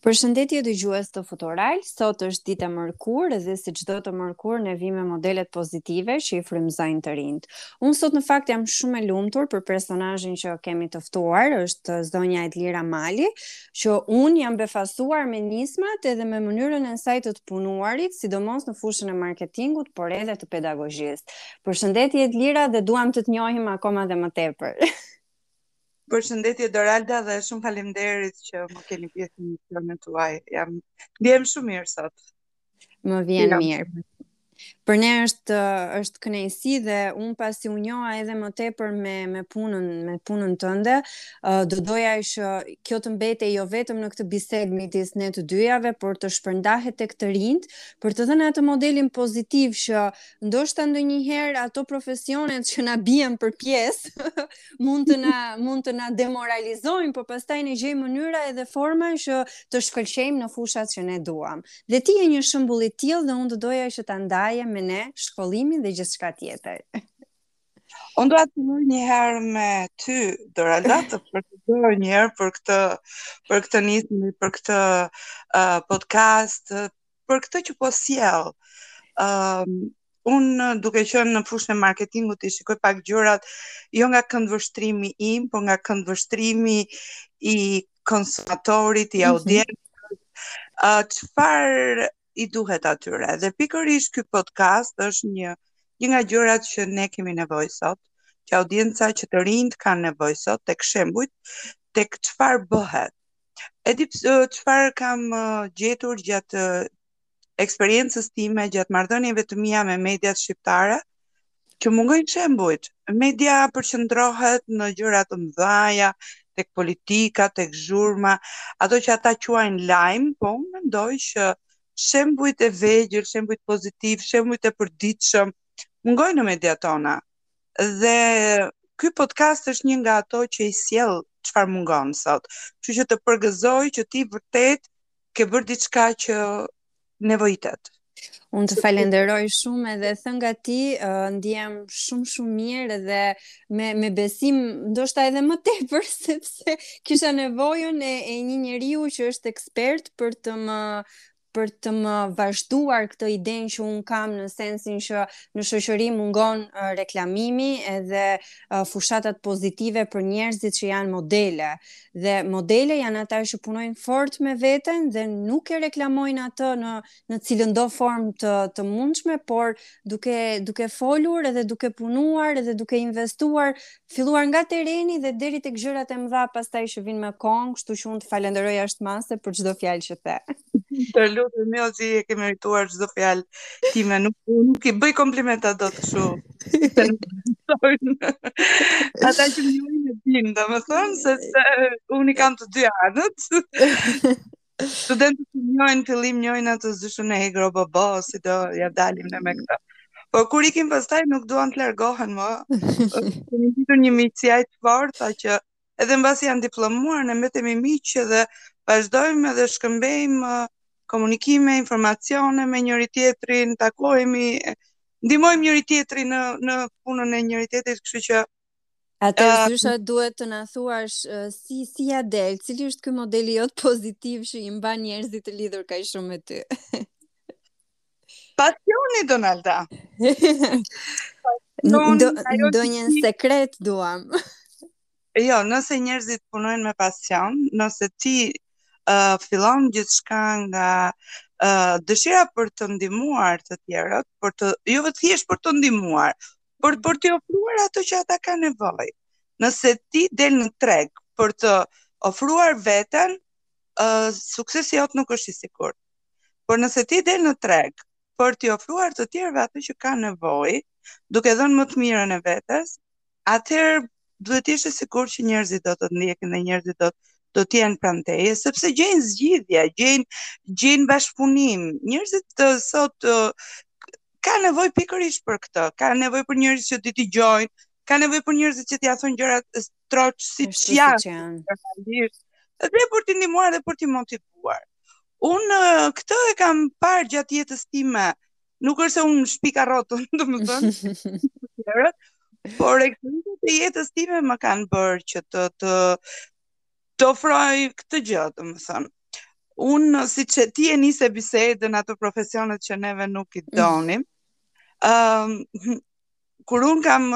Përshëndetje dëgjues të Futurall, sot është dita e mërkurë dhe si çdo të mërkurë ne vijmë me modelet pozitive që i frymëzojnë të rinjtë. Unë sot në fakt jam shumë e lumtur për personazhin që kemi të ftuar, është zonja Edlira Mali, që unë jam befasuar me nismat edhe me mënyrën e saj të të punuarit, sidomos në fushën e marketingut, por edhe të pedagogjisë. Përshëndetje Edlira dhe duam të të njohim akoma dhe më tepër. Përshëndetje Doralda dhe shumë faleminderit që më keni pjesë në emisionin tuaj. Jam, ndihem shumë mirë sot. Më vjen mirë. Për ne është është kënaqësi dhe un pasi u njoha edhe më tepër me me punën, me punën tënde, uh, do doja që kjo të mbetej jo vetëm në këtë bisedë midis ne të dyjave, por të shpërndahet tek të rinjtë, për të dhënë atë modelin pozitiv që ndoshta ndonjëherë ato profesionet që na bien për pjesë mund të na mund të na demoralizojnë, por pastaj ne gjejmë mënyra edhe forma që të shkëlqejmë në fushat që ne duam. Dhe ti je një shembull i tillë dhe unë do doja që ta ndaje me ne shkollimin dhe gjithçka tjetër. Unë dua të filloj një herë me ty, Doralda, të përgëzoj një herë për këtë për këtë nismë, për këtë uh, podcast për këtë që po sjell. Ëm um, un duke qenë në fushën e marketingut i shikoj pak gjërat jo nga këndvështrimi im, por nga këndvështrimi i konsumatorit, i mhm. audiencës. Uh, çfarë i duhet atyre? Dhe pikërisht ky podcast është një një nga gjërat që ne kemi nevojë sot, që audienca që të rinjtë kanë nevojë sot tek shembujt, tek çfarë bëhet E di çfarë kam gjetur gjatë eksperiencës time, gjatë marrëdhënieve të mia me mediat shqiptare, që mungojnë shembujt. Media përqendrohet në gjëra të mëdha, tek politika, tek zhurma, ato që ata quajnë lajm, po unë mendoj që shembujt e vegjël, shembujt pozitiv, shembujt e përditshëm mungojnë në mediat tona. dhe ky podcast është një nga ato që i sjell çfarë mungon sot. Kështu që të përgëzoj që ti vërtet ke bërë diçka që nevojitet. Unë të falenderoj shumë edhe thënë nga ti, uh, ndihem shumë shumë mirë dhe me, me besim ndoshta edhe më tepër, sepse kisha nevojën e, e një njeriu që është ekspert për të më për të më vazhduar këtë idenë që un kam në sensin që në shoqëri mungon uh, reklamimi edhe uh, fushatat pozitive për njerëzit që janë modele dhe modele janë ata që punojnë fort me veten dhe nuk e reklamojnë atë në në cilëndo formë të të mundshme, por duke duke folur edhe duke punuar edhe duke investuar Filluar nga terreni dhe deri tek gjërat e mëdha pastaj që vin me kohën, kështu që unë të falenderoj jashtë mase për çdo fjalë që the. Të lutem jo se e ke merituar çdo fjalë time, nuk nuk i bëj komplimenta kot kështu. Se nuk Ata që më njohin e dinë, domethënë, se, se unë i kam të dy anët. Studentët që më njohin në fillim njohin atë zyshën e egër, bobo, si do ia dalim ne me këta. Por kur ikim pastaj nuk duan të largohen më. Kemi lidhur një miqësi aq të fortë që edhe mbasi janë diplomuar, ne mbetemi miq dhe vazhdojmë edhe shkëmbejmë komunikime, informacione me njëri-tjetrin, takohemi, ndihmojmë njëri-tjetrin në, në punën e njëri-tjetrit, kështu që Atëherë uh, zysha duhet të na thuash uh, si si ia del, cili është ky modeli yt pozitiv që i mban njerëzit të lidhur kaq shumë me ty. Pasioni Donalda. do do një sekret duam. jo, nëse njerëzit punojnë me pasion, nëse ti uh, fillon gjithçka nga uh, dëshira për të ndihmuar të tjerët, për të jo vetëm thjesht për t'i ndihmuar, por për t'i ofruar ato që ata kanë nevojë. Nëse ti del në treg për të ofruar veten, uh, suksesi yt nuk është i sigurt. Por nëse ti del në treg për t'i ofruar të tjerëve ato që kanë nevojë, duke dhënë më të mirën e vetes, atëherë duhet të jesh i sigurt që njerëzit do të të ndjekin dhe njerëzit do të do të jenë pranë teje sepse gjejnë zgjidhje, gjejnë gjejnë bashkëpunim. Njerëzit sot kanë nevojë pikërisht për këtë, kanë nevojë për njerëz që t'i dëgjojnë, kanë nevojë për njerëz që t'ia thonë gjërat troç siç janë. Dhe për t'i ndihmuar dhe për t'i motivuar. Unë këtë e kam parë gjatë jetës time. Nuk është se unë shpika rrotën, domethënë. Por eksperiencat e jetës time më kanë bërë që të të të ofroj këtë gjë, domethënë. Unë, siç e ti e nise bisedën ato profesionet që neve nuk i mhm. donim, mm. um, kur unë kam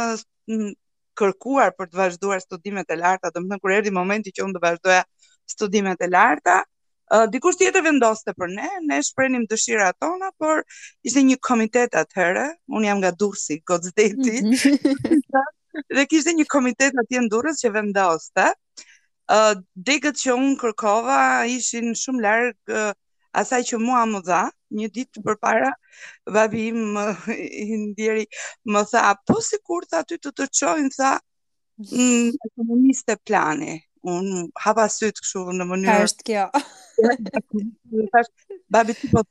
kërkuar për të vazhduar studimet e larta, domethënë, kur erdhi momenti që unë të vazhdoja studimet e larta, uh, dikush tjetër vendoste për ne, ne shprehnim dëshirat tona, por ishte një komitet atëherë, unë jam nga Durrësi, gocë deti, mhm. dhe kishte një komitet atje në Durrës që vendoste, uh, Uh, degët që unë kërkova ishin shumë larg uh, asaj që mua m'u dha, një ditë përpara, babi im i ndjeri, më tha, po sikur tha ty të të çojnë, tha, mm, ekonomiste plani, unë hapa sytë kështu në mënyrë. Ça është kjo. babi ti po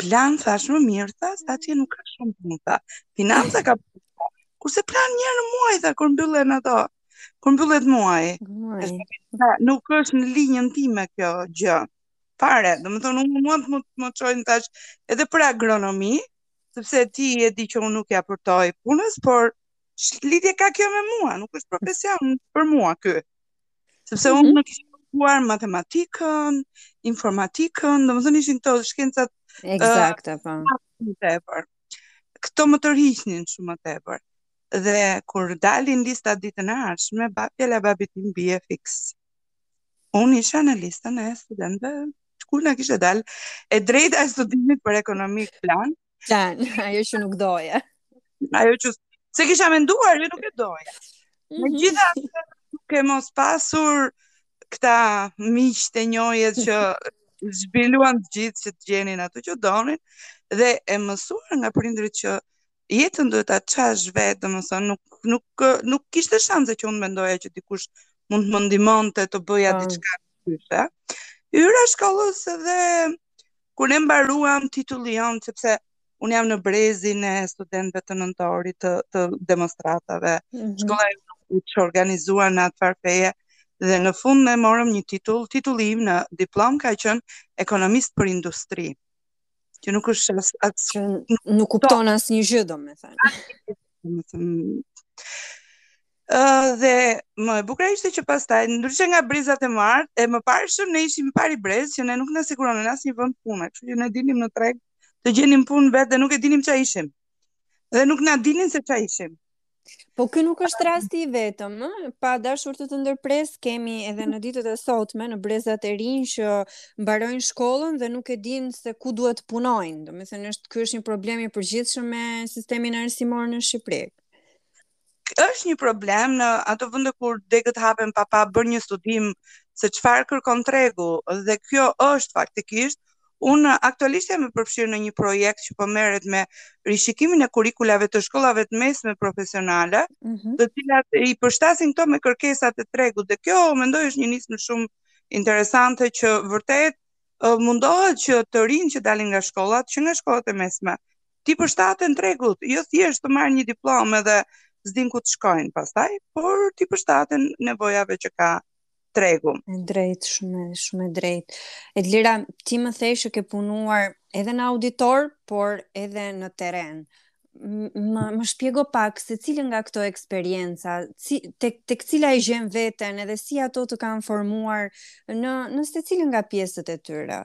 Plan thash më mirë, tha, sa që nuk ka shumë punë, tha. Financa ka punë, kurse plan një në muaj, tha, kur mbyllen ato, kur mbyllet muaj. Muaj. Tha, nuk është në linjën time kjo gjë. Fare, domethënë, unë mund të më, më çojnë tash edhe për agronomi, sepse ti e di që unë nuk ia përtoj punës, por ç'lidhje ka kjo me mua, nuk është profesion për mua ky. Sepse mm -hmm. unë mhm. kisha kërkuar matematikën, informatikën, domethënë ishin këto shkencat... Ekzakte, uh, po. Më tepër. Këto më tërhiqnin shumë më tepër. Dhe kur dalin listat ditën e ardhshme, fjala e babit tim bie fiks. Unë isha në listën e studentëve, ku më kishte dalë, e drejta e studimit për ekonomik plan, Plan, ajo që nuk doje. Ajo që s'e kisha menduar, jo nuk e doja. Mm -hmm. Megjithatë, duke mos pasur këta miqtë, njohjet që zhbiruan të gjithë që të gjenin ato që donin dhe e mësuar nga prindrit që jetën duhet ta çash vetë, domethënë nuk nuk nuk kishte shanse që unë të mendoja që dikush mund të më ndihmonte të bëja diçka tjetër. Hyra shkollës edhe kur ne mbaruam titulli jonë, sepse unë jam në brezin e studentëve të nëntëdhjetës, të demonstratave, mm -hmm. shkolla u riorganizua në atë farë feje, dhe në fund ne morëm një titull, titulli im në diplomë ka qenë ekonomist për industri, që nuk është as, as, që nuk kupton asnjë gjë, domethënë. Uh, dhe më e bukra ishte që pastaj ndryshe nga brezat e martë, e mëparshëm ne ishim i pari brez që ne nuk na siguronin më asnjë vend pune, kështu që ne dilnim në treg të gjenim punë vetë dhe nuk e dinim çfarë ishim. Dhe nuk na dinin se çfarë ishim. Po ky nuk është rasti i vetëm, ë? Pa dashur të të ndërpres, kemi edhe në ditët e sotme në brezat e rinj që mbarojnë shkollën dhe nuk e dinë se ku duhet të punojnë. Domethënë është ky është një problem i përgjithshëm me sistemin arsimor në Shqipëri. është një problem në ato vende kur degët hapen pa pa bërë një studim se çfarë kërkon tregu dhe kjo është faktikisht Unë aktualisht jam e përfshirë në një projekt që po merret me rishikimin e kurrikulave të shkollave të mesme profesionale, mm -hmm. të cilat i përshtasin këto me kërkesat e tregut dhe kjo mendoj është një nismë shumë interesante që vërtet mundohet që të rinjtë që dalin nga shkollat, që nga shkollat e mesme, t'i përshtaten tregut, jo thjesht të marrin një diplomë dhe s'dinë ku të shkojnë pastaj, por t'i përshtaten nevojave që ka tregu. E drejtë, shumë, shumë e drejtë. Edlira, ti më the që ke punuar edhe në auditor, por edhe në terren. Më, më shpjego pak secilën nga këto eksperienca, ci, te, tek cila e gjen veten edhe si ato të kanë formuar në, në secilën nga pjesët e tyre.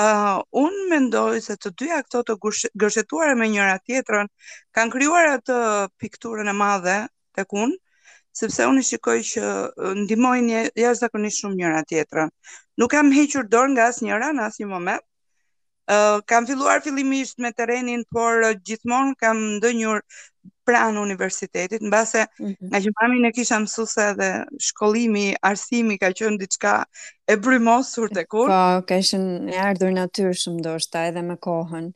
Uh, unë mendoj se të dyja këto të gërshetuara me njëra tjetrën kanë krijuar atë pikturën e madhe tek unë, sepse unë i shikoj që ndihmojnë jashtëzakonisht shumë njëra tjetrën. Nuk kam hequr dorë nga asnjëra në asnjë moment. Uh, kam filluar fillimisht me terrenin, por uh, gjithmonë kam ndenjur pranë universitetit, mbase mm -hmm. ngaqë mamin e kisha mësuese dhe shkollimi, arsimi ka qenë diçka e brymosur te unë. Po, ka qenë e ardhur natyrshëm ndoshta edhe me kohën.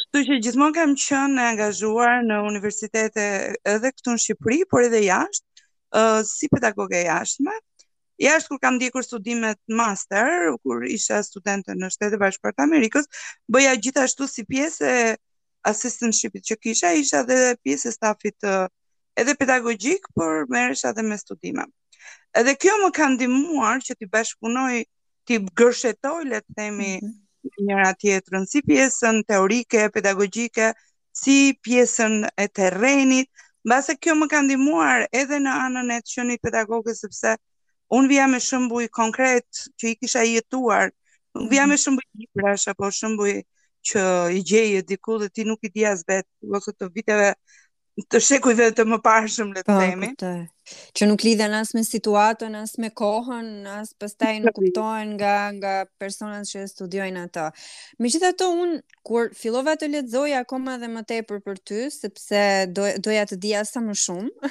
Kështu që gjithmonë kam qenë e angazhuar në universitete edhe këtu në Shqipëri, por edhe jashtë, uh, si pedagoge e jashtme, Jashtë kur kam ndjekur studimet master, kur isha studente në Shtetet e Bashkuara të Amerikës, bëja gjithashtu si pjesë e assistantship-it që kisha, isha dhe pjesë e stafit edhe pedagogjik, por merresha edhe me studime. Edhe kjo më ka ndihmuar që t'i bashkëpunoj, t'i gërshetoj, le të themi, mm -hmm njëra tjetrën, si pjesën teorike, pedagogjike, si pjesën e terrenit, mbase kjo më ka ndihmuar edhe në anën e të qenit pedagoge sepse Unë vija me shembuj konkretë që i kisha jetuar, nuk vija me mhm. shembuj librash, apo shembuj që i gjeje diku dhe ti nuk i di as vetë, ose të viteve të shekujve të mëparshëm le të po, themi. Që nuk lidhen as me situatën, as me kohën, as pastaj nuk kuptohen nga nga personat që studiojnë ato. Megjithatë unë kur fillova të lexoj akoma dhe më tepër për ty, sepse do, doja të dija sa më shumë,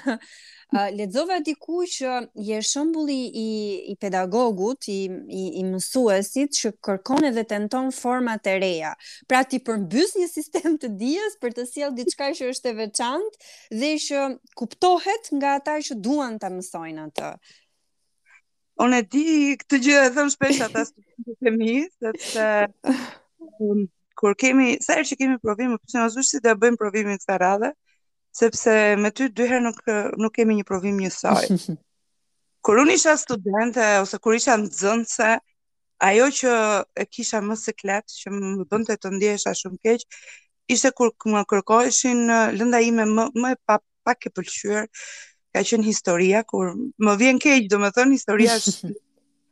uh, lexova diku që je shembulli i, i pedagogut, i, i, i mësuesit, që kërkon edhe tenton format e reja. Pra ti përmbys një sistem të dijes për të sjellë diçka që është e veçantë dhe që kuptohet nga ata që duan ta mësojnë atë. Unë e di këtë gjë e thonë shpesh ata studentët e mi, sepse um, kur kemi sa herë që kemi provim, më pyesin zysh, si do e bëjmë provimin kësaj radhe, sepse me ty dy herë nuk nuk kemi një provim njësoj. kur unë isha studente ose kur isha nxënëse, ajo që e kisha më seklet që më bënte të ndihesha shumë keq, ishte kur më kërkoheshin lënda ime më më e pa pak e pëlqyer ka qenë historia kur më vjen keq, domethënë historia është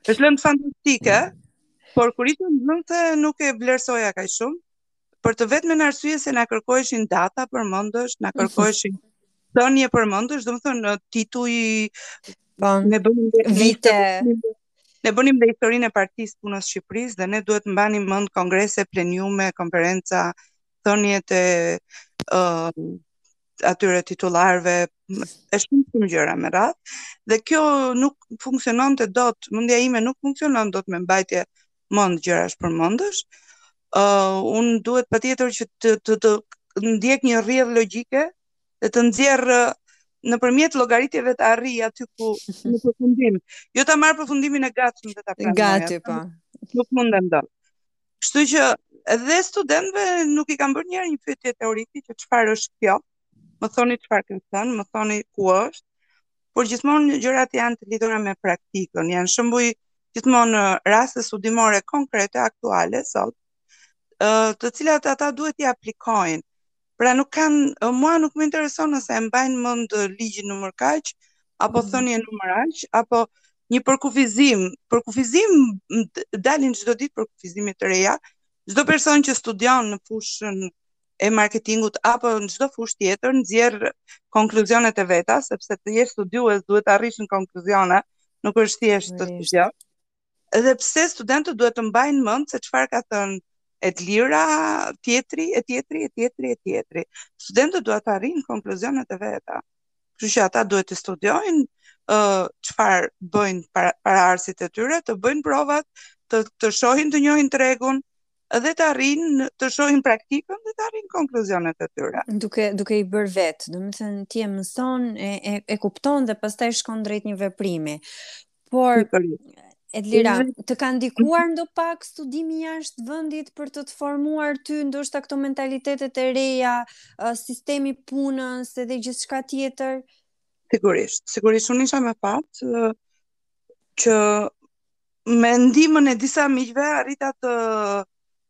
është lëndë fantastike, por kur isha nxënëse nuk e vlerësoja kaq shumë për të vetmen arsye se na kërkoheshin data përmendësh, na kërkoheshin thënie përmendësh, domethënë tituj, po, ne bënim vite Ne bënim dhe historinë e Partisë së Punës së Shqipërisë dhe ne duhet të mbanim mend kongrese, pleniume, konferenca, thëniet e uh, atyre titullarëve e shumë shumë gjëra me radhë dhe kjo nuk funksiononte dot mendja ime nuk funksionon dot me mbajtje mend gjërash përmendësh uh, unë duhet patjetër që të, të, të, të ndjek një rrjedhë logjike dhe të nxjerr nëpërmjet llogaritjeve të arrij aty ku në përfundim jo ta marrë përfundimin e gatshëm dhe ta pranoj gati po nuk mundem dot Kështu që edhe studentëve nuk i kam bërë ndonjëherë një pyetje teorike që çfarë është kjo. Më thoni çfarë kanë thënë, më thoni ku është. Por gjithmonë gjërat janë të lidhura me praktikën, janë shembuj gjithmonë uh, raste studimore konkrete aktuale sot, uh, të cilat ata duhet t'i aplikojnë. Pra nuk kanë, mua nuk më intereson nëse e mbajnë mend ligjin numër kaq apo mhm. thënien numër aq apo një përkufizim, përkufizim dalin çdo ditë përkufizime të reja. Çdo person që studion në fushën e marketingut apo në çdo fushë tjetër nxjerr konkluzionet e veta, sepse të jesh studiues duhet të arrish në konkluzione, nuk është thjesht të studiosh. Edhe pse studentët duhet të mbajnë mend se çfarë ka thënë Edlira, tjetri, e tjetri, e tjetri, e tjetri. Studentët duhet të arrijnë konkluzionet e veta. Kështu që ata duhet të studiojnë çfarë uh, bëjnë para, paraardhësit e tyre, të bëjnë provat, të, të shohin të njohin tregun, dhe të arrijnë të shohin praktikën dhe të arrijnë konkluzionet e tyre. Duke duke i bërë vetë, domethënë ti e mëson, e, e e kupton dhe pastaj shkon drejt një veprimi. Por, Edlira, të ka ndikuar ndopak studimi jashtë vendit për të të formuar ty, ndoshta këto mentalitetet e reja, sistemi i punës edhe gjithçka tjetër? Sigurisht, sigurisht, unë isha me fat që me ndihmën e disa miqve arrita të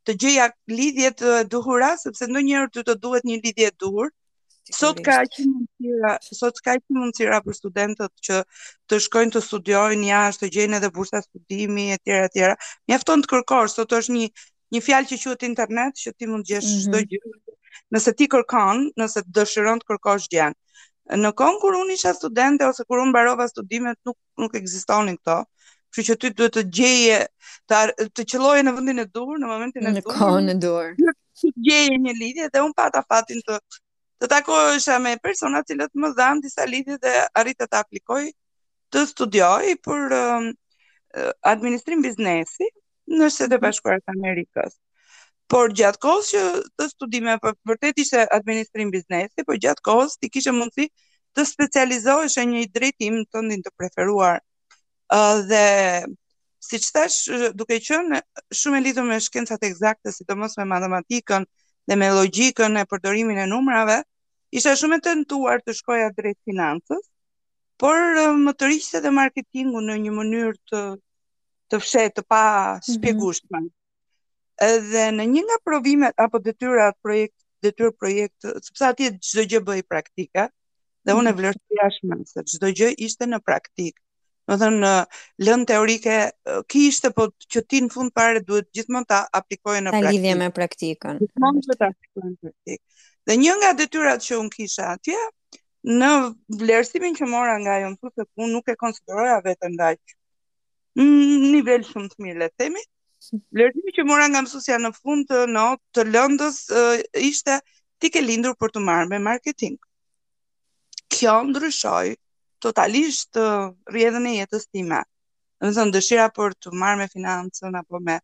të gjeja lidhjet e duhura, sepse ndonjëherë ty të duhet një lidhje e duhur. Sot ka aq mundësira, sot ka aq mundësira për studentët që të shkojnë të studiojnë jashtë, të gjejnë edhe bursa studimi etj etj. Mjafton të kërkosh, sot është një një fjalë që quhet internet që ti mund të gjesh mhm. çdo mm -hmm. gjë. Nëse ti kërkon, nëse dëshiron të kërkosh gjen. Në kohën kur unë isha studente ose kur unë mbarova studimet, nuk nuk ekzistonin këto. Kështu që ti duhet të gjeje të të qëlloje në vendin e duhur në momentin e duhur. Në kohën e duhur. Të gjeje një lidhje dhe unë pata fatin të të takohesha me persona të cilët më dhanë disa lidhje dhe arrita të aplikoj të studioj për um, administrim biznesi në Shtetet e Bashkuara të Amerikës. Por gjatë kohës që ti studioje, po vërtet ishte administrim biznesi, por gjatë kohës ti kishe mundësi të specializoheshe në një drejtim tëndin të preferuar. Uh, dhe siç thashë, duke qenë shumë e lidhur me shkencat ekzakte, sidomos me matematikën dhe me logjikën e përdorimin e numrave, isha shumë e tentuar të shkoja drejt financës, por më tërhiqte edhe marketingu në një mënyrë të të fshehtë, të pa mhm. shpjegueshme. Mm -hmm. Edhe në një nga provimet apo detyrat projekt detyr projekt, sepse atje çdo gjë bëhej praktikë dhe unë e mhm. vlerësoja shumë se çdo gjë ishte në praktikë. Domethënë lëndë teorike kishte po që ti në fund fare duhet gjithmonë ta aplikoje në praktikë. Ta lidhje me praktikën. Gjithmonë që ta aplikoje në praktikë. Dhe një nga detyrat që unë kisha atje, në vlerësimin që mora nga ajo mësuese, se unë nuk e konsideroja veten në në nivel shumë të mirë, le të themi. Vlerësimi që mora nga mësuesja në fund të notës të lëndës uh, ishte ti ke lindur për t'u marrë me marketing. Kjo ndryshoi totalisht uh, rrjedhën e jetës time. Domethënë dëshira për t'u marrë me financën apo me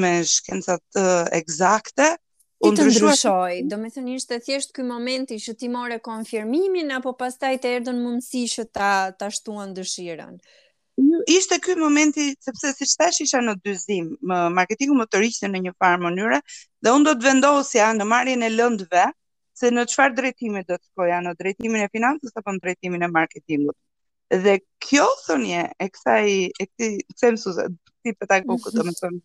me shkencat uh, ekzakte u po ndryshoi, domethënë ishte thjesht ky momenti që ti more konfirmimin, apo pastaj të erdhën mundësi që ta, ta shtuan dëshirën? Ishte ky momenti, sepse siç thashë isha në dyzim, më marketingu më tërhiqte në një farë mënyre, dhe unë do të vendosja në marrjen e lëndëve, se në çfarë drejtimi do të shkoja, në drejtimin e financës, apo në drejtimin e marketingut. Dhe kjo thënie, e kësaj, e këtij, kësaj mësuese, këtij pedagogu, domethënë,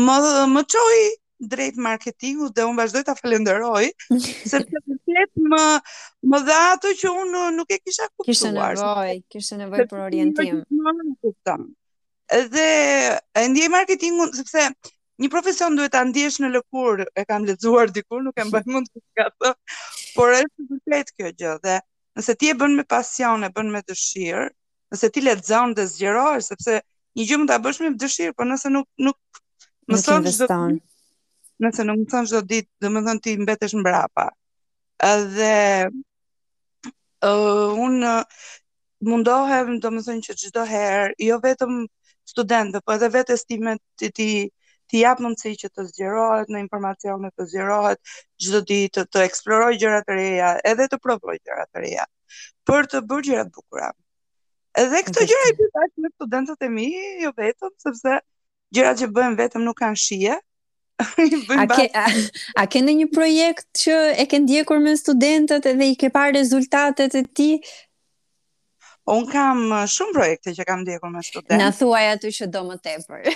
më, më çoi drejt marketingut dhe unë vazhdoj ta falënderoj sepse vërtet më më dha atë që unë nuk e kisha kuptuar. Kishte nevojë, kishte nevojë për orientim. Dhe e ndjej marketingun sepse një profesion duhet ta ndjesh në lëkurë, e kam lexuar diku, nuk e mbaj mend kush e ka thënë, por është vërtet kjo gjë dhe nëse ti e bën me pasion, e bën me dëshirë, Nëse ti lexon dhe zgjerohesh sepse një gjë mund ta bësh me dëshirë, por nëse nuk nuk mëson çdo ditë, nëse nuk mëson çdo ditë, domethënë ti mbetesh mbrapa. Edhe ë uh, unë uh, mundohem domethënë që çdo herë, jo vetëm studentëve, por edhe vetes time t'i, t'i, t'i jap mundësi që të zgjerohet në informacione, të zgjerohet çdo ditë, të, të eksplorojë gjëra të reja, edhe të provojë gjëra të reja. për të bërë gjëra të bukura. Edhe këto gjëra i bëj bashkë me studentët e mi, jo vetëm, sepse gjëra që bëjmë vetëm nuk kanë shije. a, ke, a, a ke në një projekt që e ke ndjekur me studentët edhe i ke parë rezultatet e ti? Un kam uh, shumë projekte që kam ndjekur me studentë. Na thuaj aty që do më tepër.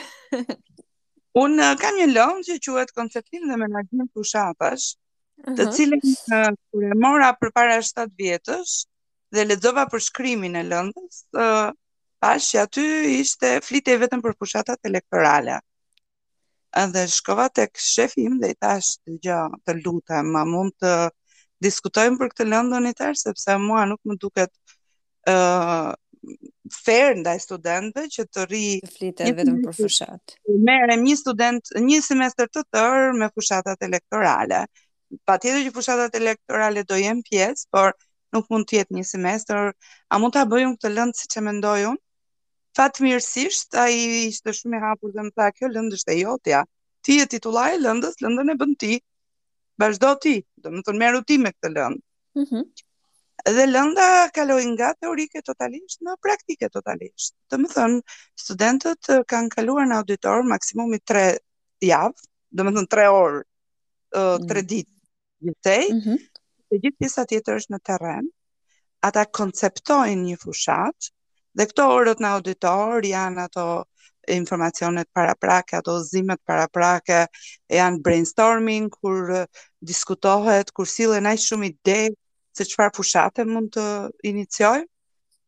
Un uh, kam një lëndë që quhet konceptim dhe menaxhim fushatash. -huh. të cilën uh, kur e mora përpara 7 vjetësh dhe lexova përshkrimin e lëndës, uh, pash që aty ishte flitej vetëm për fushatat elektorale. Dhe shkova tek shefi im dhe i thash, "Dëgjo, të lutem, a mund të diskutojmë për këtë lëndë unë i tërë sepse mua nuk më duket ë fair ndaj studentëve që të rri të flitet vetëm për fushat. Merrem një student një semestër të tërë me fushatat elektorale. Patjetër që fushatat elektorale do jenë pjesë, por nuk mund të jetë një semestër. A mund ta bëjmë këtë lëndë siç e mendoj unë? Fatmirësisht ai ishte shumë i hapur dhe më tha kjo lëndë është e jotja. Ti je titullari i lëndës, lëndën e bën ti. Vazhdo ti, domethënë merru ti me këtë lëndë. Mm -hmm. Dhe lënda kaloi nga teorike totalisht në praktike totalisht. Domethënë, studentët kanë kaluar në auditor maksimumi 3 javë, domethënë 3 orë, 3 mm. ditë, gjithsej, mm -hmm. dhe gjithë pjesa tjetër është në terren, ata konceptojnë një fushatë, Dhe këto orët në auditor janë ato informacionet paraprake, ato udhëzimet paraprake, janë brainstorming, kur diskutohet, kur sillen aq shumë ide se çfarë fushate mund të iniciojmë,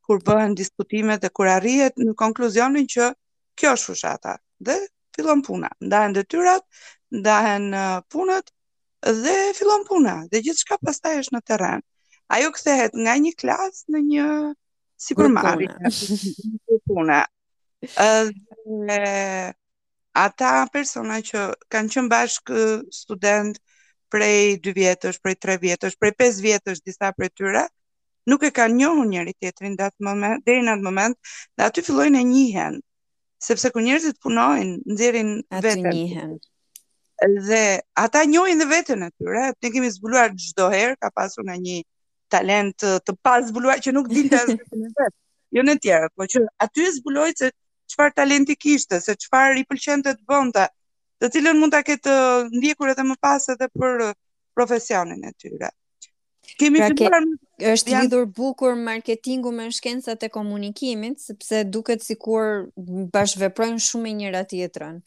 kur bëhen diskutimet dhe kur arrihet në konkluzionin që kjo është fushata. Dhe fillon puna, ndahen detyrat, ndahen punët dhe fillon puna dhe gjithçka pastaj është në terren. Ajo kthehet nga një klasë në një sipërmarrje pune. Edhe ata persona që kanë qenë bashkë studentë prej 2 vjetësh, prej 3 vjetësh, prej 5 vjetësh disa prej tyre, nuk e kanë njohur njëri tjetrin në atë moment, deri në atë moment, dhe aty fillojnë e njihen, sepse kur njerëzit punojnë, nxjerrin veten. Aty njihen. Dhe ata njohin dhe veten e tyre, ne kemi zbuluar çdo herë ka pasur nga një talent të pazbuluar që nuk dinte as veten e vet. Jo ne të tjerët, po që aty e zbuloi se çfarë talenti kishte, se çfarë i pëlqente të bënte, të cilën mund ta ketë ndjekur edhe më pas edhe për profesionin e tyre. Kemi pra, filluar ke, është janë... lidhur bukur marketingu me shkencat e komunikimit, sepse duket sikur bashkëveprojnë shumë me njëra tjetrën.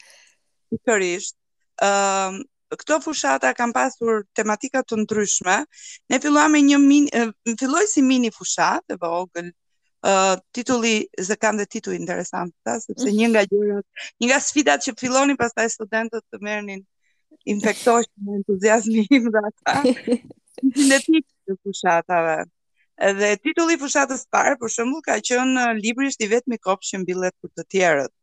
Sigurisht. Ëm, uh, këto fushata kanë pasur tematika të ndryshme. Ne filluam me një mini, filloi si mini fushatë e vogël. Uh, titulli, se kanë dhe tituj interesantë këta, sepse një nga gjërat, një nga sfidat që fillonin pastaj studentët të merrnin infektoheshin me entuziazmin im dhe ata. Me titujt e fushatave. Dhe titulli i fushatës së parë, për shembull, ka qenë libri është i vetmi kopsht që mbillet për të tjerët.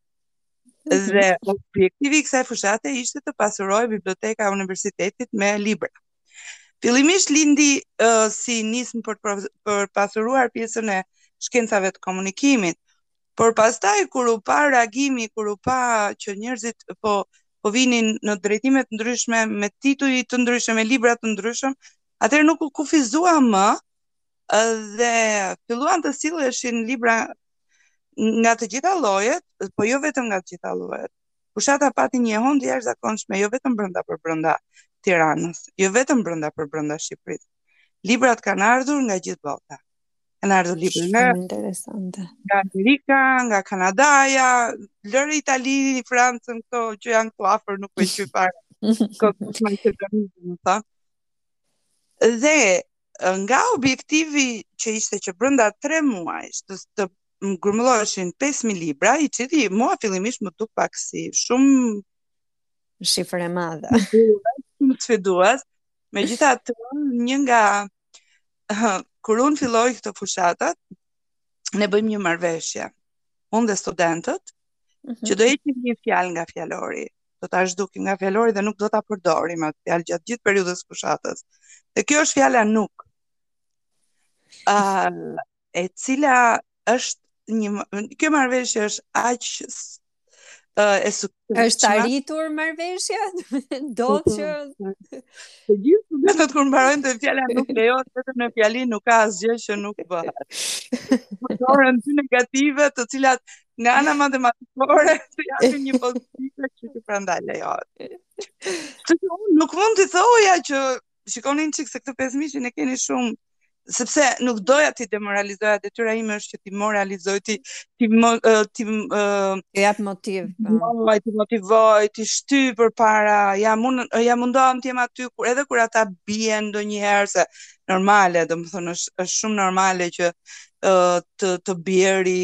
Mhm. Dhe objektivi i kësaj fushate ishte të pasurohej biblioteka e universitetit me libra. Fillimisht lindi uh, si nismë për për pasuruar pjesën e shkencave të komunikimit, por pastaj kur u pa reagimi, kur u pa që njerëzit po po vinin në drejtime të ndryshme me tituj të ndryshëm, me libra të ndryshëm, atëherë nuk u kufizua më dhe filluan të silleshin libra nga të gjitha llojet, po jo vetëm nga të gjitha llojet. Fushata pati një jehonë të jashtëzakonshme, jo vetëm brenda për brenda Tiranës, jo vetëm brenda për brenda Shqipërisë. Librat kanë ardhur nga gjithë bota. Kanë ardhur libra nga... Shumë interesante. Nga Amerika, nga Kanadaja, lëre Italinë, Francën, këto që janë këtu afër nuk për që parë. Këtë më që të një, në ta. Dhe, nga objektivi që ishte që brenda 3 muajsh të, të grumbulloheshin 5.000 libra, i cili mua fillimisht m'u duk pak si shumë... Shifër e madhe. Shumë sfidues. Megjithatë një nga... Kur unë filloj këto fushatat, ne bëjmë një marrëveshje. Unë dhe studentët, mm -hmm. që do heqim një fjalë nga fjalori. do ta zhdukim nga fjalori dhe nuk do ta përdorim atë fjalë gjatë gjithë periudhës së fushatës. Dhe kjo është fjala nuk. Ë uh, e cila është një kjo marrëveshje është aq uh, e suksesshme. Është arritur marrëveshja? do po, po. që të gjithë studentët kur mbarojnë të fjala nuk lejohet vetëm në fjalinë nuk ka asgjë që nuk bëhet. Përdoren dy negative të cilat Nga ana matematikore, të japin një pozitive që që prandaj lejohet. nuk mund t'i thoja që shikoni një çik se këto 5000 i keni shumë sepse nuk doja t'i demoralizoja detyra ime është që t'i moralizoj t'i t'i mo, uh, t'i uh, jap motiv po. moj t'i motivoj t'i shty përpara ja mund ja mundohem të jem aty kur edhe kur ata bien ndonjëherë se normale domethënë është është shumë normale që uh, të të bjerë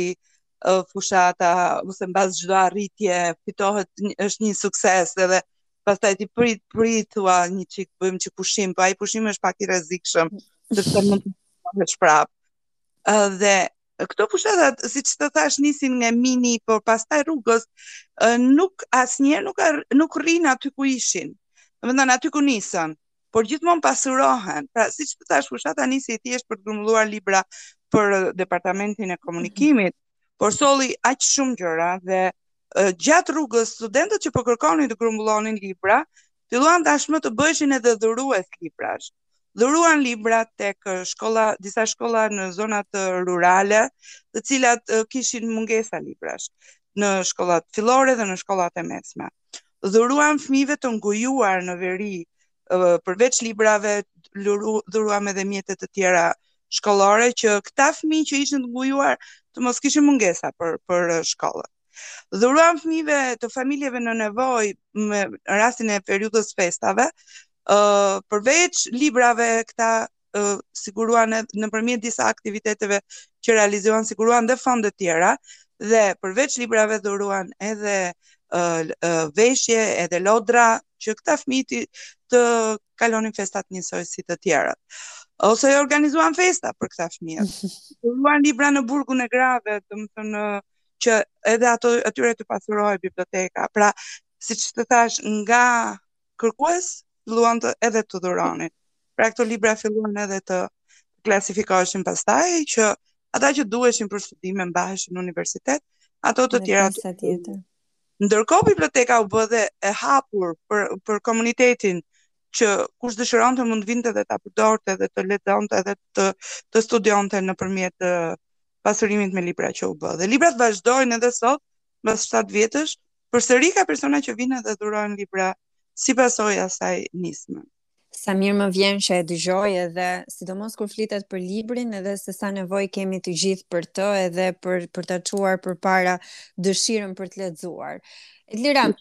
fushata ose mbas çdo arritje fitohet është një sukses edhe pastaj ti prit prit thua një çik bëjmë çik pushim, po ai pushim është pak i rrezikshëm, sepse mund të bëhet prap. Ë dhe këto fushata, siç të thash, nisin nga mini, por pastaj rrugës nuk asnjëherë nuk nuk rrin aty ku ishin. Domethënë aty ku nisën. por gjithmonë pasurohen. Pra, siç të thash, fushata nisi thjesht për të grumbulluar libra për departamentin e komunikimit, por solli aq shumë gjëra dhe gjatë rrugës studentët që po kërkonin të grumbullonin libra, filluan tashmë të bëheshin edhe dhurues librash. Dhuruan libra tek shkolla, disa shkolla në zonat rurale, të cilat kishin mungesa librash në shkollat fillore dhe në shkollat e mesme. Dhuruam fëmijëve të ngujuar në veri, përveç librave, dhuruam edhe mjete të tjera shkollore që këta fëmijë që ishin të ngujuar të mos kishin mungesa për për shkollën. Dhuruam fëmijëve të familjeve në nevojë me rastin e periudhës festave, ë uh, përveç librave këta siguruan edhe nëpërmjet disa aktiviteteve që realizuan siguruan dhe fonde të tjera dhe përveç librave dhuruan edhe uh, uh, veshje edhe lodra që këta fëmijë të kalonin festat njësoj si të tjerët. Ose organizuan festa për këta fëmijë. Dhuruan libra në burgun e grave, domethënë që edhe ato atyre të pasurohej biblioteka. Pra, siç të thash, nga kërkues filluan edhe të dhuronin. Pra këto libra filluan edhe të klasifikoheshin pastaj që ata që duheshin për studime mbaheshin në universitet, ato të tjera të. Ndërkohë biblioteka u bë dhe e hapur për për komunitetin që kush dëshironte mund të vinte dhe ta përdorte dhe të lexonte dhe të të studionte nëpërmjet pasurimit me libra që u bë. Dhe librat vazhdojnë edhe sot mbas shtatë vjetësh, përsëri ka persona që vijnë dhe dhurojnë libra si pasojë asaj nisme. Sa mirë më vjen që e dëgjoj edhe, sidomos kur flitet për librin edhe se sa nevojë kemi të gjithë për të edhe për për ta çuar përpara dëshirën për të lexuar. Elira, a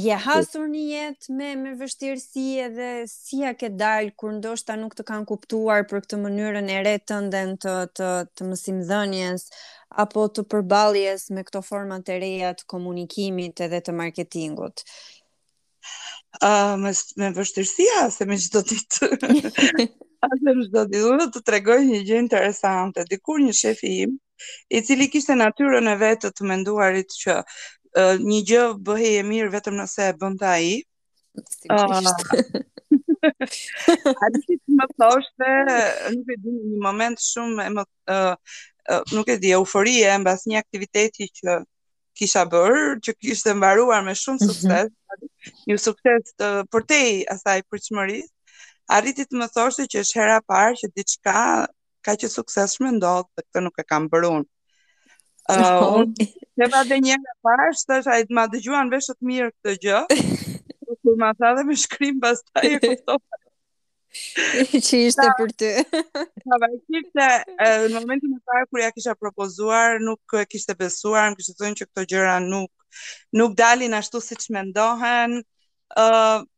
je hasur në jetë me me vështirësi edhe si ia ke dal kur ndoshta nuk të kanë kuptuar për këtë mënyrën e re tënden të të të mësimdhënies apo të përballjes me këto forma të reja të komunikimit edhe të marketingut? Uh, me, me vështirësi hasem çdo ditë. Hasem çdo ditë, unë të tregoj një gjë interesante. Dikur një shefi im, i cili kishte natyrën e vet të menduarit që uh, një gjë bëhej e mirë vetëm nëse e bënte ai, Sigurisht. A di ti më thoshte, nuk e di në një moment shumë e më, uh, uh, nuk e di euforie mbas një aktiviteti që kisha bërë, që kishte mbaruar me shumë mhm. sukses, mm -hmm. një sukses të përtej asaj pritshmërisë, arriti të më thoshte që është hera e parë që diçka kaq e suksesshme ndodh dhe këtë nuk e kam bërë unë. Uh, unë të pa dhe një nga pash, të është ajtë ma dëgjuan veshët mirë këtë gjë, kur ma tha dhe me shkrim pas ta e këptofa. që ishte për ty. Ka vajtit se në momentin e parë kur ja kisha propozuar, nuk e kishte besuar, më kishte thënë që këto gjëra nuk nuk dalin ashtu siç mendohen. ë uh,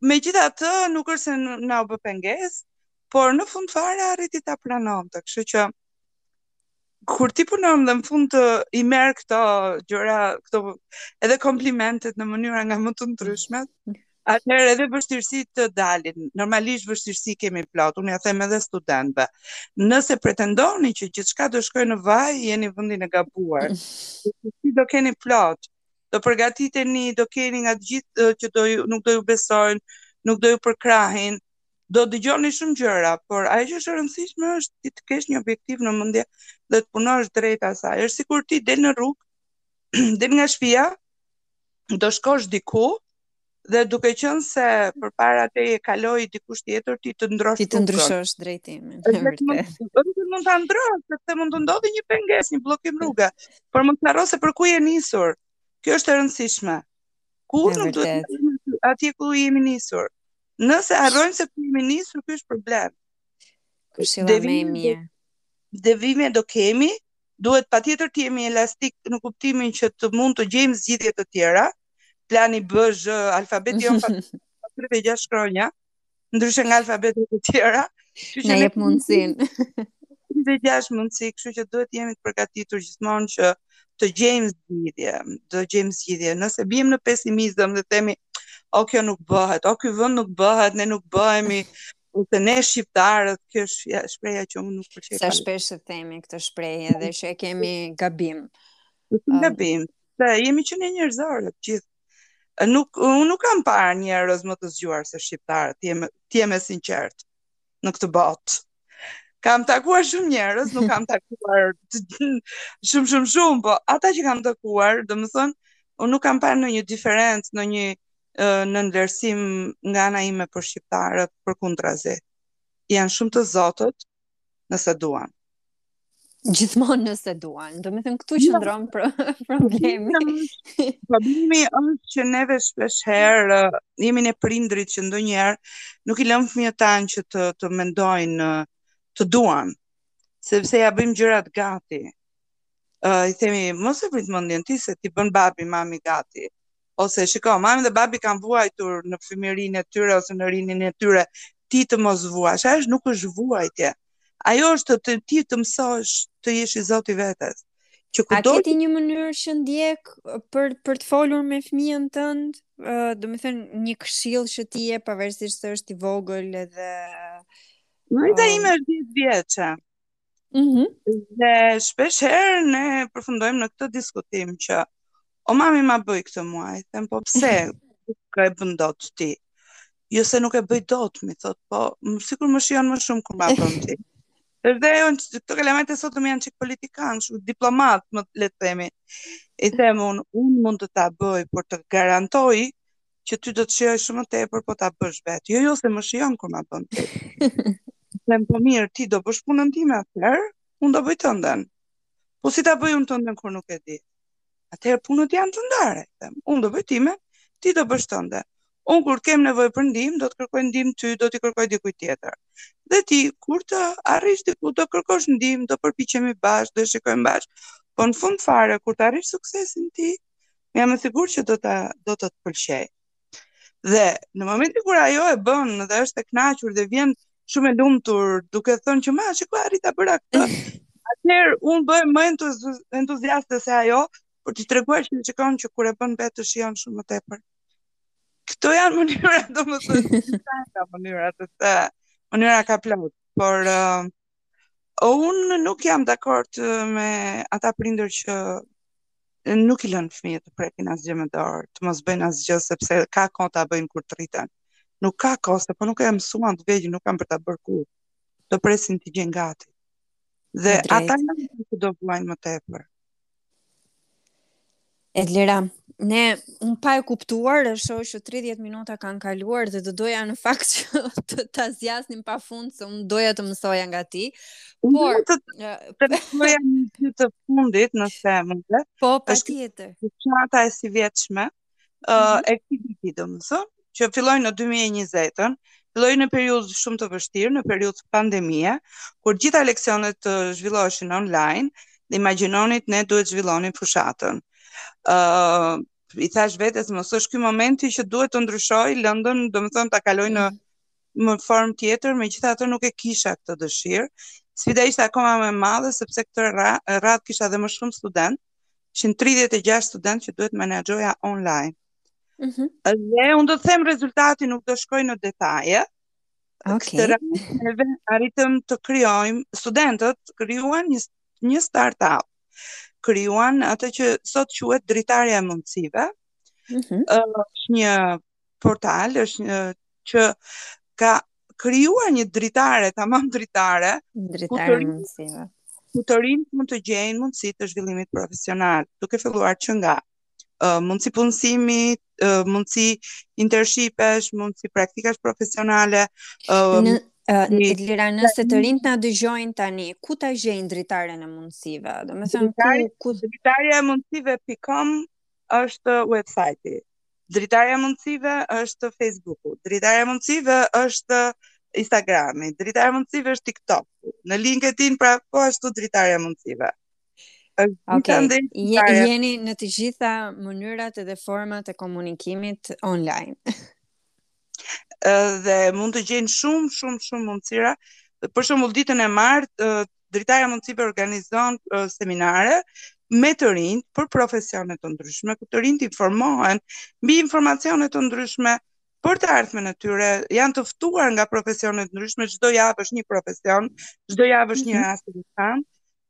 Megjithatë, nuk është se na u bë pengesë, por në fund fare arriti ta pranonte, kështu që kur ti punon dhe në fund i merr këto gjëra, këto edhe komplimentet në mënyra nga më të ndryshmet, atëherë edhe vështirësitë dalin. Normalisht vështirësi kemi plot, unë ja them edhe studentëve. Nëse pretendoni që gjithçka do shkojë në vaj, jeni në vendin e gabuar. Ti do keni plot, do përgatiteni, do keni nga të gjithë që do ju, nuk do ju besojnë, nuk do ju përkrahin, do dëgjoni shumë gjëra, por ajo që është e rëndësishme është ti të kesh një objektiv në mendje dhe të punosh drejt asaj. Është sikur ti del në rrugë, del nga shtëpia, do shkosh diku dhe duke qenë se përpara teje kaloi dikush tjetër ti të ndrosh ti të ndryshosh drejtimin. Është vërtet. Mund ta ndrosh, sepse mund të ndodhë një pengesë, një bllokim rruge, por mos harro se për ku je nisur. Kjo është e rëndësishme. Ku do të, atje ku jemi nisur. Nëse harrojmë se ku jemi nisur, ky është problem. Këshilla më e mirë. Devijime do kemi, duhet patjetër të jemi elastik në kuptimin që të mund të gjejmë zgjidhje të tjera. Plani B, Zh, alfabeti jonë ka 36 shkronja, ndryshe nga alfabetet e tjera, që që jep mundësin. 36 mundësi, kështu që duhet të jemi të përgatitur gjithmonë që të gjejmë zgjidhje, të gjejmë zgjidhje. Nëse biem në pesimizëm dhe themi, o kjo nuk bëhet, o ky vend nuk bëhet, ne nuk bëhemi, ose ne shqiptarët, kjo është shprehja që unë nuk pëlqej. Sa shpesh e themi këtë shprehje dhe që e kemi gabim. Nuk kemi gabim, se jemi që një njërzorë, gjithë. Nuk, unë nuk kam parë njerëz më të zgjuar se shqiptarët, të jemi, të jemi të sinqertë. në këtë botë. Kam takuar shumë njerëz, nuk kam takuar shumë shumë shumë, po ata që kam takuar, domethënë, unë nuk kam parë ndonjë diferencë, ndonjë nënvlerësim nga ana ime për shqiptarët përkundrazi. Janë shumë të zotët nëse duan. Gjithmonë nëse duan. Domethënë këtu qëndron pro, problemi. Problemi është që neve shpesh herë, uh, jemi ne prindërit që ndonjëherë, nuk i lëmë fëmijët tanë që të, të mendojnë, uh, të duan. Sepse ia bëjmë gjërat gati. Uh, I themi, mos e vrit mendjen ti se t'i bën babi, mami gati. ose shiko, mami dhe babi kanë vuajtur në fëmijërinë e tyre ose në rininë e tyre, ti të mos vuash, a është nuk është vuajtje. Ajo është të ti të mësosh të jesh i zoti i vetes. A ke ti një mënyrë që ndjek për për të folur me fëmijën tënd, domethënë një këshillë që ti e pavarësisht se është i vogël edhe E imja është 10 vjeçë. Mm -hmm. Dhe shpesh herë ne përfundojmë në këtë diskutim që o mami ma bëj këtë mua, i them po pse nuk e bën dot ti. Jo se nuk e bëj dot, më thotë, po sikur më shijon më shumë kur ma bën ti. Edhe jo, këta kalamajtë e sotëm janë çik politikanë, shumë diplomatë, le të themi. I them unë, unë mund të ta bëj, por të garantoj që ty do të shijojë shumë më tepër po ta bësh vetë. Jo, jo, se më shijon kur ma bën. Them po mirë, ti do bësh punën time atëherë, unë do bëj tënden. Po si ta bëj unë tënden kur nuk e di? Atëherë punët janë të ndare, them. Unë do bëj time, ti do bësh tënden. Unë kur të kem nevojë për ndihmë, do të kërkoj ndihmë ty, do t'i kërkoj dikujt tjetër. Dhe ti kur të arrish diku, do kërkosh ndihmë, do përpiqemi bashkë, do shikojmë bashkë. Po në fund fare kur të arrish suksesin ti, Jam e sigurt që do ta do të të pëlqejë. Dhe në momentin kur ajo e bën dhe është e kënaqur dhe vjen shumë e lumtur duke thënë që ma shiko arrita bëra këtë. Atëherë unë bëhem më entuziaste se ajo për t'i treguar që shikon që kur e bën vetë të shijon shumë më tepër. Këto janë mënyra, domethënë, këto janë mënyra të të mënyra ka plot, por uh, Unë nuk jam dakord me ata prindër që nuk i lënë fëmijët të prekin asgjë me dorë, të mos bëjnë asgjë sepse ka kohë ta bëjnë kur të rriten. Nuk ka kohë, se po nuk e mësuan të vegjël, nuk kanë për ta bërë kurrë. Do presin të gjejnë gati. Dhe ata janë që do vuajnë më tepër. Edlira, ne unë pa e kuptuar, e shoh që 30 minuta kanë kaluar dhe do doja në fakt që të ta zgjasnim pafund se unë doja të mësoja nga ti. Por të të mësoja një gjë të fundit nëse mund. Po, patjetër. Fushata e sivjetshme. uh, mm -hmm. e këtij viti, domethënë, që filloi në 2020-ën, filloi në periudhë shumë të vështirë, në periudhë pandemie, kur gjitha leksionet zhvilloheshin online, dhe imagjinoni ne duhet të zhvillonim fushatën. Uh, I thashë vetes, mos është ky momenti që duhet të ndryshoj lëndën, domethënë, ta kaloj në mhm. në formë tjetër, megjithatë nuk e kisha këtë dëshirë. Sfida ishte akoma më e madhe sepse këtë radhë kisha dhe më shumë studentë, ishin 36 studentë që duhet t'i menaxhoja online. Ëh. Mm dhe unë do të them rezultatin, nuk do shkoj në detaje. Okay. Arritëm të krijojmë, studentët krijuan një një startup. Krijuan atë që sot quhet dritarja e mundësive. Ëh. Mm -hmm. Është një portal është një që ka krijuar një dritare, tamam dritare, dritare mundësive. Ku të rinjtë mund të gjejnë mundësi të zhvillimit profesional, duke filluar që nga uh, mundësi punësimi, uh, mundësi internshipesh, mundësi praktikash profesionale. Uh, në Lira, nëse të rinjtë na dëgjojnë tani, ku ta gjejnë dritaren e mundësive? Domethënë, ku... Dritarja e mundësive pikë kom është websajti, dritarja e mundësive është Facebooku, dritarja e mundësive është Instagrami, dritarja e mundësive është TikToku. Në LinkedIn pra po ashtu dritarja e mundësive. Okay. Je, jeni në të gjitha mënyrat edhe format e komunikimit online. dhe mund të gjejnë shumë shumë shumë mundësira. Për shembull ditën e martë dritarja mundësive organizon seminare me të rinjtë për profesione të ndryshme, ku të rinjtë informohen mbi informacione të ndryshme për të ardhmen e tyre. Janë të ftuar nga profesione të ndryshme, çdo javë është një profesion, çdo javë është një mhm. rast i veçantë,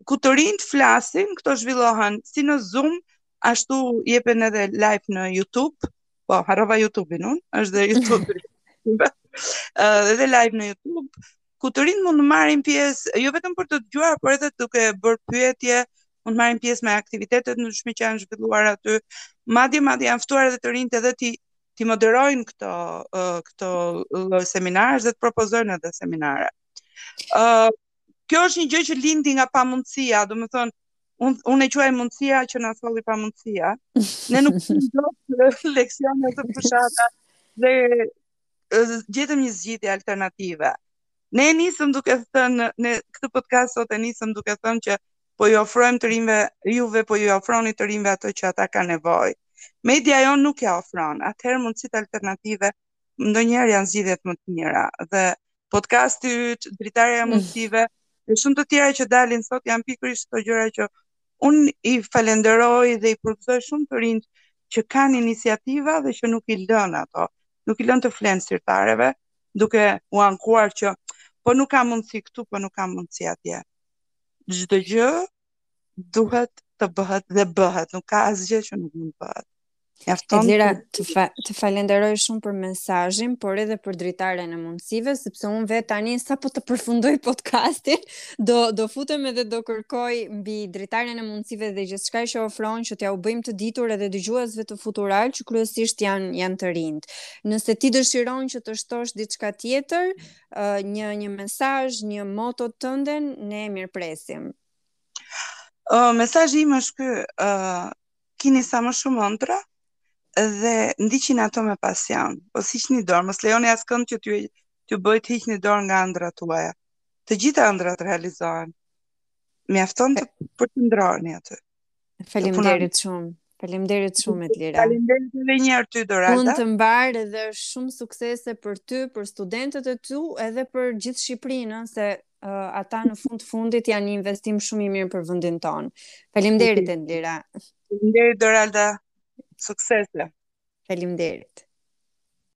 ku të rinjtë flasin, këto zhvillohen si në Zoom, ashtu jepen edhe live në YouTube Po, harrova YouTube-in unë, është dhe YouTube-i. uh, dhe live në YouTube, ku të rinjtë mund të marrin pjesë, jo vetëm për të dëgjuar, por edhe duke bërë pyetje, mund të marrin pjesë me aktivitetet e ndryshme që janë zhvilluar aty. Madje madje janë ftuar edhe të rinjtë edhe t'i t'i moderojnë këto uh, këto uh, seminarë dhe të propozojnë edhe seminare. Ë uh, kjo është një gjë që lindi nga pamundësia, domethënë, unë unë e quaj mundësia që na solli pamundësia, ne nuk donim leksione te fushata dhe gjetëm një zgjidhje alternative. Ne e nisëm duke thënë, në këtë podcast sot e nisëm duke thënë që po u ofrojmë të rinjve, juve po u ofroni të rinjve ato që ata kanë nevojë. Media jonë nuk ia ofron, atëherë mundësitë alternative ndonjëherë janë zgjidhjet më të mira dhe podcasti yt, dritarja e mm. mundësive, dhe shumë të tjera që dalin sot janë pikërisht këto gjëra që unë i falenderoj dhe i përgëzoj shumë të rinjtë që kanë iniciativa dhe që nuk i lënë ato, nuk i lënë të flenë sirtareve, duke u ankuar që po nuk kam mundësi këtu, po nuk kam mundësi atje. Çdo gjë duhet të bëhet dhe bëhet, nuk ka asgjë që nuk mund të bëhet. Mjafton. Edlira, të, fa, të falenderoj shumë për mesazhin, por edhe për dritaren e mundësive, sepse unë vetë tani sapo të përfundoj podcastin, do do futem edhe do kërkoj mbi dritaren e mundësive dhe gjithçka që ofron që t'jua bëjmë të ditur edhe dëgjuesve të futural që kryesisht janë janë të rinjtë. Nëse ti dëshiron që të shtosh diçka tjetër, uh, një një mesazh, një moto tënden, ne e mirëpresim. Ë uh, mesazhi im është ky, ë uh, kini sa më shumë ëndra dhe ndiqini ato me pasion. Mos hiqni dorë, mos lejoni askënd që t'ju t'ju bëjë të hiqni dorë nga ëndrat tuaja. Të gjitha ëndrat realizohen. Mjafton të përqendroheni aty. Faleminderit shumë. Faleminderit shumë Edlira. Faleminderit edhe një herë ty Doralda. Punë të mbarë edhe shumë suksese për ty, për studentët e tu, edhe për gjithë Shqipërinë, se uh, ata në fund të fundit janë një investim shumë i mirë për vendin tonë. Faleminderit Edlira. Faleminderit Doralda. Suksese. Faleminderit.